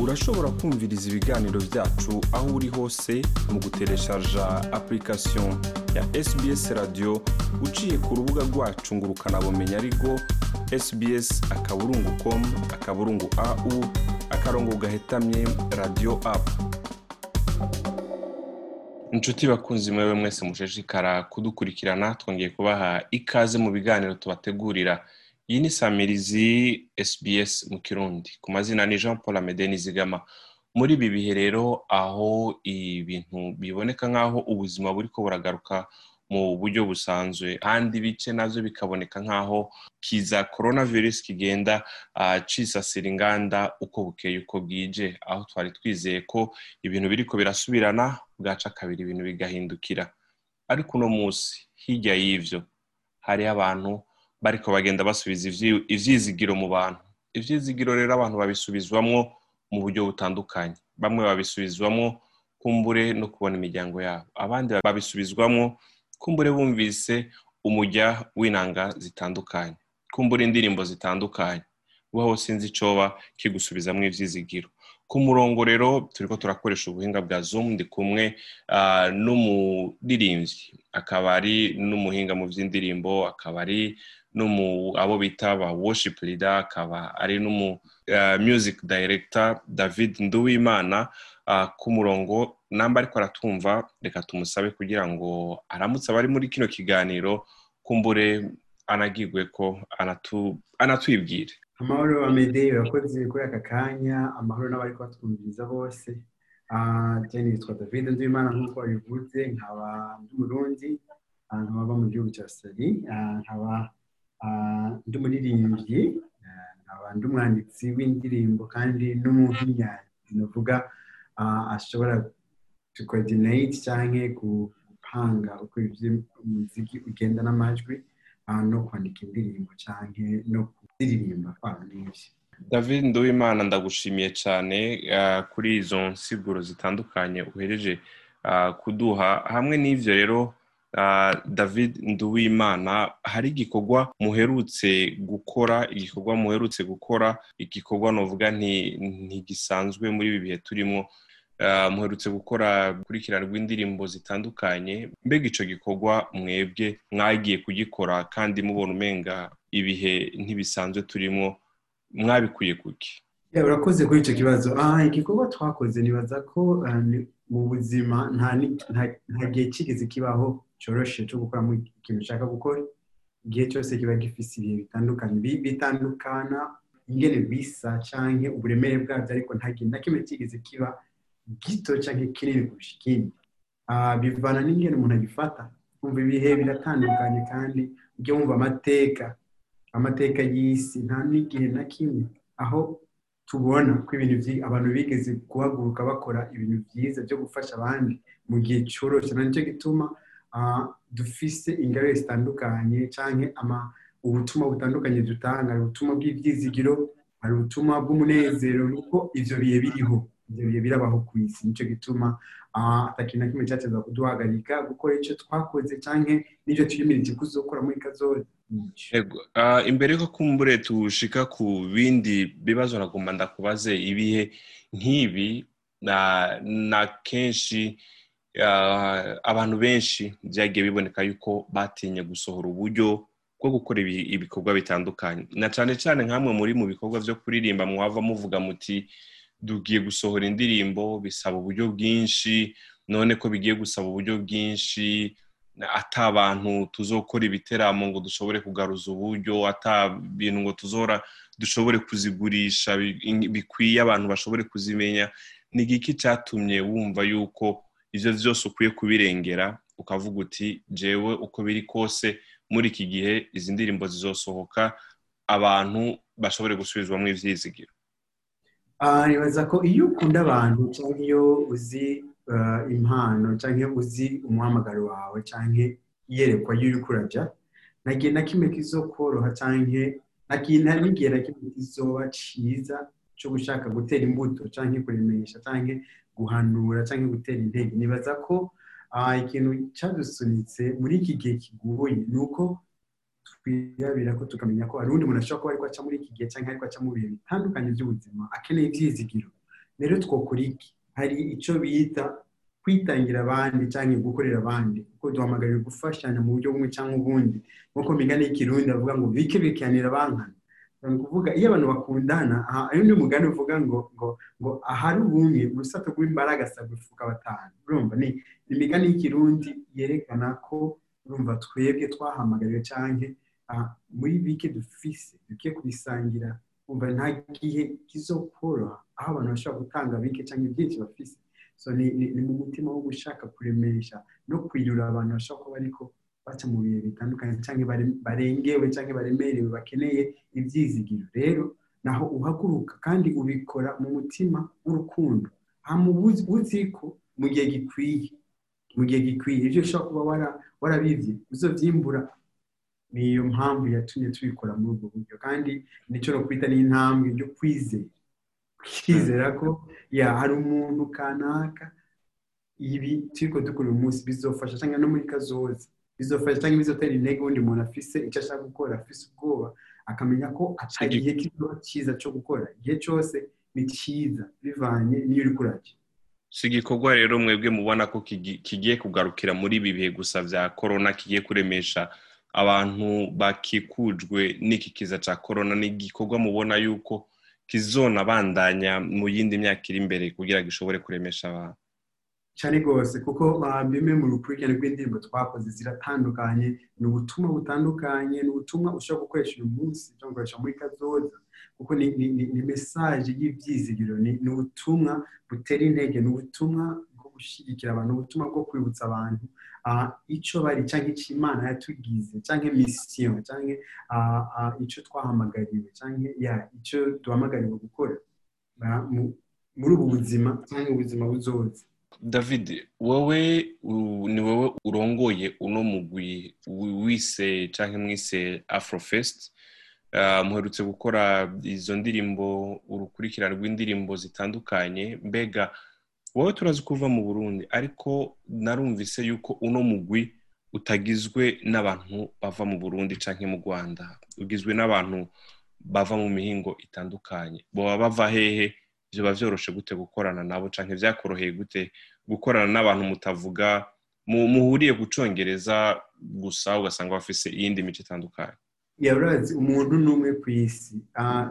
urashobora kumviriza ibiganiro byacu aho uri hose mu gutereshaja application ya sbs radio uciye ku rubuga rwacu ngo ukanabumenya ariko sbs akaburungu com akaburungu au akarongo gahetamye radio app. Inshuti bakunzi mwewe mwese mushishikara kudukurikirana twongeye kubaha ikaze mu biganiro tubategurira. Iyi ni samirizi sbs mu kirundi? Ku mazina ni jean paul amede nizigama muri ibi bihe rero aho ibintu biboneka nk'aho ubuzima buri ko buragaruka mu buryo busanzwe kandi ibice na byo bikaboneka nk'aho kiza coronavirus kigenda cisasira inganda uko bukeye uko bwije. Aho twari twizeye ko ibintu biriko birasubirana bwaca kabiri ibintu bigahindukira. Ariko uno munsi hirya y'ivyo hariho abantu bariko bagenda basubiza ivyizigiro mu bantu. Ivyizigiro rero abantu babisubizwamwo mu buryo butandukanye. Bamwe babisubizwamwo kumbure no kubona imiryango yabo. Abandi babisubizwamwo kumbure bumvise umujya w'inanga zitandukanye. Kumbure indirimbo zitandukanye. Wowe sinzi icoba kigusubizamwo ivyizigiro. Ku murongo rero turiko turakoresha ubuhinga bwa zoom ndi kumwe n'umuririmbyi. Akaba ari n'umuhinga mu vy'indirimbo akaba ari abo bita ba worship leader akaba ari n'umu music director david nduwimana ku murongo. Namba ariko aratumva reka tumusabe kugira ngo aramutse abari muri kino kiganiro kumbure anagirwe ko anatwibwire. Amahoro amede urakoze kuri aka kanya amahoro n'abari kubatwumviriza bose. Jeni yitwa david nduwimana nk'uko wabivuze nkaba ndi umurundi nkaba mu gihugu cya sali nkaba ndi umuririmbyi nkaba ndi umwanditsi w'indirimbo kandi n'umuhinyanzi navuga ashobora coordinate cyangwa gupanga uko umuziki ugenda n'amajwi. No kwandika indirimbo cyangwa no kuririmba n'ibyo david nduwimana ndagushimiye cyane kuri izo nsiguro zitandukanye uhereje kuduha. Hamwe n'ibyo rero david nduwimana hari igikorwa muherutse gukora igikorwa muherutse gukora igikorwa navuga ntigisanzwe muri ibi bihe turimo. Muherutse gukora gukurikirana rw'indirimbo zitandukanye mbega icyo gikorwa mwebwe mwagiye kugikora kandi mubona umenga ibihe ntibisanzwe turimo mwabikuye kuki urakoze kuri icyo kibazo. Igikorwa twakoze nibaza ko mu buzima nta gihe kigeze kibaho cyoroshye cyo gukoramo ikintu ushaka gukora. Igihe cyose kiba gifite ibihe bitandukanye. Bitandukana ingene bisa cyangwa uburemere bwabyo ariko nta kimwe kigeze kiba gito cyangwa kinini kurusha ikindi. Bivana n'ingene umuntu agifata kumva ibihe biratandukanye kandi ujya wumva amateka amateka y'isi. Nta n'igihe na kimwe aho tubona ko ibintu abantu bigeze guhaguruka bakora ibintu byiza byo gufasha abandi mu gihe cyoroshye. Nicyo gituma dufise ingabire zitandukanye cyangwa ubutumwa butandukanye dutanga. Hari ubutumwa bw'ibyizigiro hari ubutumwa bw'umunezero nuko ibyo bihe biriho. Ibyo bihe birabaho ku isi ni cyo gituma atakintu na kimwe cyateza kuduhagarika gukora icyo twakoze cyangwa n'ibyo twiyemeje kuzokora muri kazoza imbere ko kumbure tushika ku bindi bibazo nagomba ndakubaze ibihe nk'ibi na kenshi abantu benshi byagiye biboneka yuko batinye gusohora uburyo bwo gukora ibikorwa bitandukanye. Na cyane cyane nk'amwe muri mu bikorwa byo kuririmba mwava muvuga muti tugiye gusohora indirimbo bisaba uburyo bwinshi none ko bigiye gusaba uburyo bwinshi ata abantu tuzokora ibiteramo ngo dushobore kugaruza uburyo bintu ngo tuzora dushobore kuzigurisha bikwiye abantu bashobore kuzimenya ni igiki cyatumye wumva yuko ibyo byose ukwiye kubirengera ukavuga uti jewe uko biri kose muri iki gihe izi ndirimbo zizosohoka abantu bashobore gusubizwamo ibyizigiro nibaza ko iyo ukunda abantu cyangwa iyo uzi impano cyangwa uzi umuhamagaro wawe cyangwa iyerekwa y'uri kurajya nagiye na kimwe kizokoroha cyangwa n'igihe na kimwe kizoba cyiza cyo gushaka gutera imbuto cyangwa kuremesha cyangwa guhanura cyangwa gutera intege. Nibaza ko ikintu cyadusunitse muri iki gihe kigoye ni uko twirabira ko tukamenya ko hari undi muntu ashobora kuba ariko aca muri iki gihe cyangwa ariko aca mu bihe bitandukanye by'ubuzima akeneye ibyizigiro. Rero twokora iki hari icyo bita kwitangira abandi cyangwa gukorera abandi kuko duhamagarira gufashanya mu buryo bumwe cyangwa ubundi. Nk'uko migani y'ikirundi bavuga ngo bike bikanira bankana ni ukuvuga iyo abantu bakundana hari undi mugani uvuga ngo ngo ngo ahari ubumwe urusato rw'imbaraga gufuka batanu urumva ni imigani y'ikirundi yerekana ko urumva twebwe twahamagariwe cyangwa muri bike dufise dukwiye kubisangira umva nta gihe kizokoroha aho abantu bashobora gutanga bike cyangwa ibyinshi bafise. So ni mu mutima wo gushaka kuremesha no kwirura abantu bashobora kuba ariko baca mu bihe bitandukanye cyangwa barengewe cyangwa baremerewe bakeneye ibyizigiro rero naho uhaguruka kandi ubikora mu mutima w'urukundo. Uzi ko mu gihe gikwiye mu gihe gikwiye. Ibyo ushobora kuba warabibye uzabyimbura niyo mpamvu yatumye tubikora muri ubwo buryo. Kandi ni cyo no kwita n'intambwe yo kwizera. Kwizera ko ya hari umuntu kanaka ibi turi ko dukora uyu munsi bizofasha cyangwa no muri kazoza bizofasha cyangwa bizotera intege undi muntu afise icyo ashaka gukora afise ubwoba akamenya ko atari igihe kizoba cyiza cyo gukora. Igihe cyose ni cyiza bivanye n'iyo uri kurajya si igikorwa rero mwebwe mubona ko kigiye kugarukira muri ibi bihe gusa bya korona kigiye kuremesha abantu bakikujwe n'iki kiza cya korona ni igikorwa mubona yuko kizonabandanya mu yindi myaka iri imbere kugira ngo ishobore kuremesha abantu. Cyane rwose kuko bimwe mu rukurikirane rw'indirimbo twakoze ziratandukanye ni ubutumwa butandukanye ni ubutumwa ushobora gukoresha uyu munsi cyangwa gukoresha muri kazoza kuko ni mesaje y'ibyizigiro ni ubutumwa butera intege ni ubutumwa bwo gushyigikira abantu ubutumwa bwo kwibutsa abantu icyo bari cyangwa icyo imana yatugize cyangwa misiyo cyangwa icyo twahamagariwe cyangwa icyo duhamagariwe gukora muri ubu buzima cyangwa ubuzima buzoza david wowe ni wowe urongoye uno mugwi wise cyangwa mwise afrofest muherutse gukora izo ndirimbo urukurikirane rw'indirimbo zitandukanye mbega wowe turazi ko uva mu burundi ariko narumvise yuko uno mugwi utagizwe n'abantu bava mu burundi cyangwa mu rwanda. Ugizwe n'abantu bava mu mihingo itandukanye. Baba bava hehe biba byoroshe gute gukorana nabo cyangwa byakoroheye gute gukorana n'abantu mutavuga muhuriye ku cyongereza gusa ugasanga bafise iyindi mico itandukanye. Urazi umuntu ni umwe ku isi.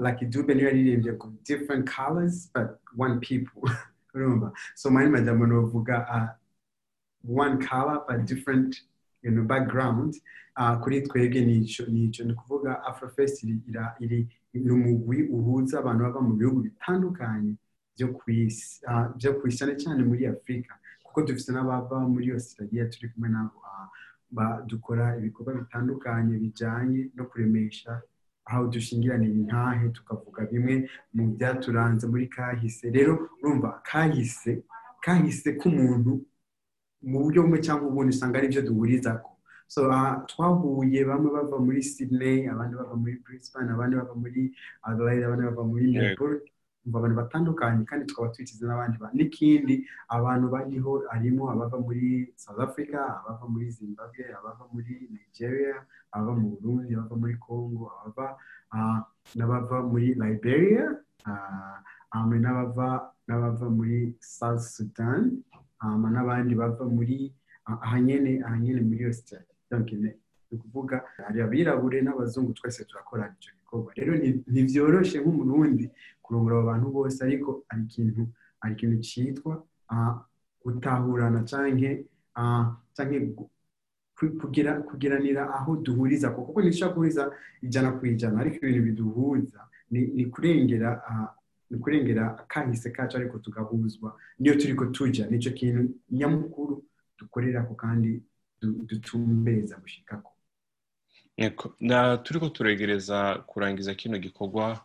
Like dube niyo yaririmbye ku different colors but one people. urumva so mani majambo novuga one color but different you know, background. Kuri twebwe nico nico ni ukuvuga afrofest iri ni umugwi uhuza abantu bava mu bihugu bitandukanye byo ku isi byo ku isi cyane cyane muri afurika kuko dufite n'abava muri australia turi kumwe nabo dukora ibikorwa bitandukanye bijyanye no kuremesha aho dushingiranira intahe tukavuga bimwe mu byaturanze muri kahise? Rero urumva kahise kahise k'umuntu mu buryo bumwe cyangwa ubundi usanga ari byo duhuriza ko twahuye bamwe bava muri sydney abandi bava muri brisbane abandi bava muri adelaide abandi bava muri melbourne. Abantu batandukanye kandi tukaba twiteze n'abandi n'ikindi abantu bariho harimo abava muri south africa abava muri zimbabwe abava muri nigeria abava mu burundi abava muri congo abava n'abava muri liberia n'abava muri south sudan n'abandi bava muri ahanyene ahanyene muri australia. Ni ukuvuga hari abirabure n'abazungu twese turakorana icyo gikorwa. Rero ntibyoroshye nk'umurundi kurongora abo bantu bose ariko hari ikintu hari ikintu cyitwa gutahurana cyangwa kugiranira aho duhuriza kuko ntishobora guhuriza ijana ku ijana ariko ibintu biduhuza ni kurengera ni kurengera akahise kacu ariko tugahuzwa niyo turi ko tujya ni cyo kintu nyamukuru dukorera ko kandi dutumbereza gushikako. Turi ko turegereza kurangiza kino gikorwa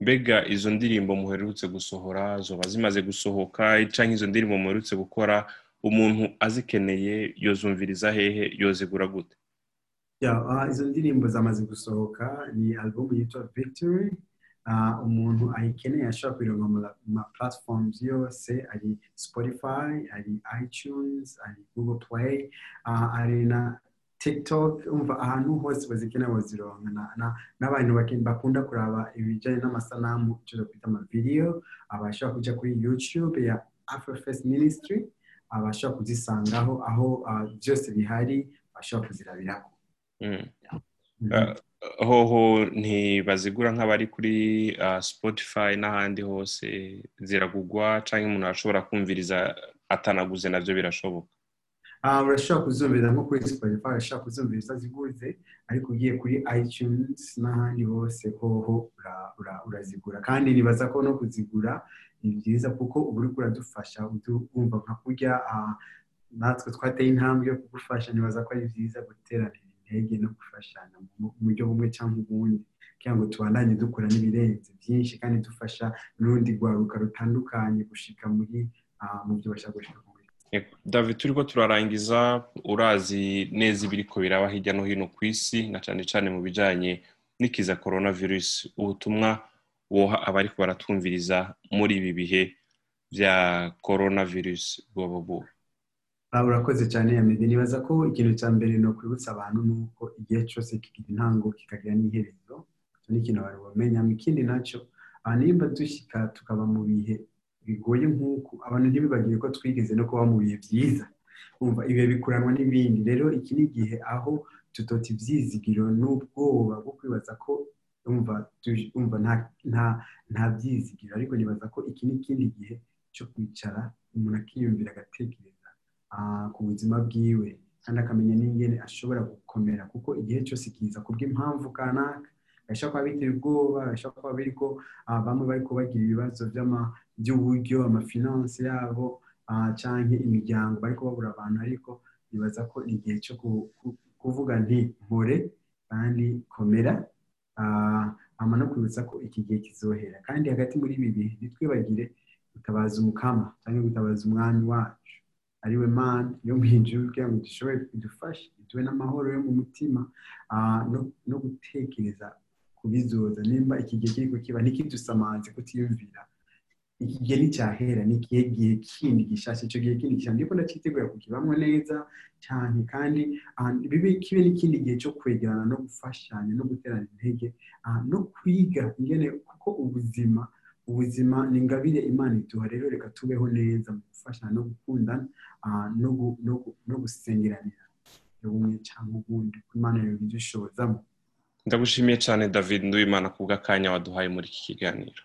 mbega izo ndirimbo muherutse gusohora zoba zimaze gusohoka cyangwa izo ndirimbo muherutse gukora umuntu azikeneye yozumviriza hehe yozigura gute? Izo ndirimbo zamaze gusohoka ni alubumu yitwa victory. Umuntu ayikeneye ashobora kuyironka mu ma platforms yose ari spotify ari itunes ari google play ari na tiktok umva ahantu hose bazikenera bazironka n'abantu bakunda kuraba ibijyanye n'amasanamu icyo twita amavideyo abashobora kujya kuri youtube ya afrofest ministry abashobora kuzisangaho aho byose bihari bashobora kuzirabiraho hoho ntibazigura nk'abari kuri spotify n'ahandi hose ziragugwa cyangwa umuntu ashobora kumviriza atanaguze na byo birashoboka. Urashobora kuzumviriza nko kuri spotify urashobora kuzumviriza ziguze ariko ugiye kuri itunes n'ahandi hose hoho urazigura. Kandi nibaza ko no kuzigura ni byiza kuko uba uri kuradufasha wumva nka kurya natwe twateye intambwe yo kugufasha nibaza ko ari byiza guteranira intege no gufashanya mu buryo bumwe cyangwa ubundi. Kugira ngo tubandanye dukora n'ibirenze byinshi kandi dufasha n'urundi rwaruka rutandukanye gushika muri mu byo bashaka gushika david turi ko turarangiza urazi neza ibiri ko biraba hirya no hino ku isi na cyane cyane mu bijyanye n'ikiza korona virusi ubutumwa woha abari baratwumviriza muri ibi bihe bya korona virusi bwoba buba. Urakoze cyane yamede nibaza ko ikintu cya mbere ni ukwibutsa abantu ni uko igihe cyose kigira intango kikagira n'iherezo. Icyo ni ikintu abantu bamenya ikindi na cyo nimba dushyika tukaba mu bihe bigoye nk'uku. Abantu ntibibagire ko twigeze no kuba mu bihe byiza. Ibihe bikuranwa n'ibindi. Rero iki ni igihe aho tutota ibyizigiro n'ubwoba bwo kwibaza ko umva nta byizigiro. Ariko nibaza ko iki ni ikindi gihe cyo kwicara umuntu akiyumvira agatekereza ku buzima bwiwe. Kandi akamenya n'ingene ashobora gukomera. Kuko igihe cyose kiza kubw'impamvu kanaka. Gashobora kuba bitera ubwoba gashobora kuba biri ko bamwe bari kubagira ibibazo by'uburyo amafinanse yabo cyangwa imiryango bari kubabura abantu ariko nibaza ko igihe cyo kuvuga nti mpore kandi komera ama no kwibutsa ko iki gihe kizohera. Kandi hagati muri ibi bihe ntitwibagire gutabaza umukama cyangwa gutabaza umwami wacu. Ariwe mana yo mu ijuru kugira ngo dushobore kudufasha duhe n'amahoro yo mu mutima no gutekereza kubizoza nimba iki gihe kiri kukiba ntikidusamaze kutiyumvira. Iki gihe nticyahera ni igihe gihe kindi gishasha icyo gihe kindi gishasha ndiko ndacitegura kukibamwo neza cyane kandi bibe kibe n'ikindi gihe cyo kwegerana no gufashanya no guterana intege no kwiga ingene kuko ubuzima ubuzima ni ingabire imana iduha rero reka tubeho neza mu gufashanya no gukundana no gusengeranira. Ubumwe cyangwa ubundi imana yabidushobozamo ndagushimiye cyane david nduwimana ku bw'akanya waduhaye muri iki kiganiro.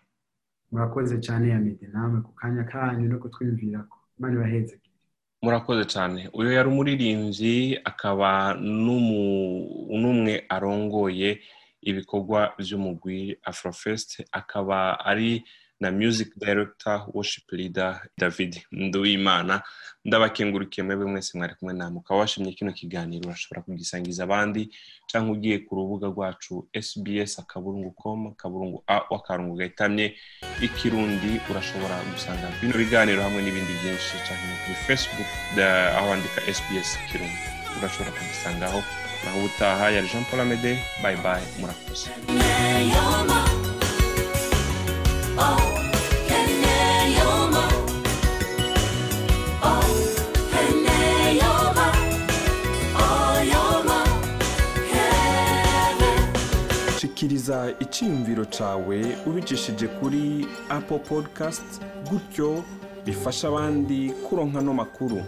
Murakoze cyane ya mede namwe ku kanya kanyu no kutwumvira ko imana ibaheze. Murakoze cyane. Uyu yari umuririmbyi akaba n'umwe arongoye ibikorwa by'umugwi afrofest akaba ari na music director worship leader david nduwimana. Ndabakengurikiye mwebwe mwese mwari kumwe namwe ukaba washimye kino kiganiro. Urashobora kugisangiza abandi cyangwa ugiye ku rubuga rwacu sbs akaburungu com akaburungu a w'akarungu gahitamye ikirundi. Urashobora gusanga bino biganiro hamwe n'ibindi byinshi cyane kuri facebook aho wandika sbs ikirundi urashobora kugisangaho. Naho ubutaha yari jean paul amede. Bye murakoze. Shikiriza icyiyumviro cyawe ubicishije kuri apple podcast gutyo bifasha abandi kuronka no makuru.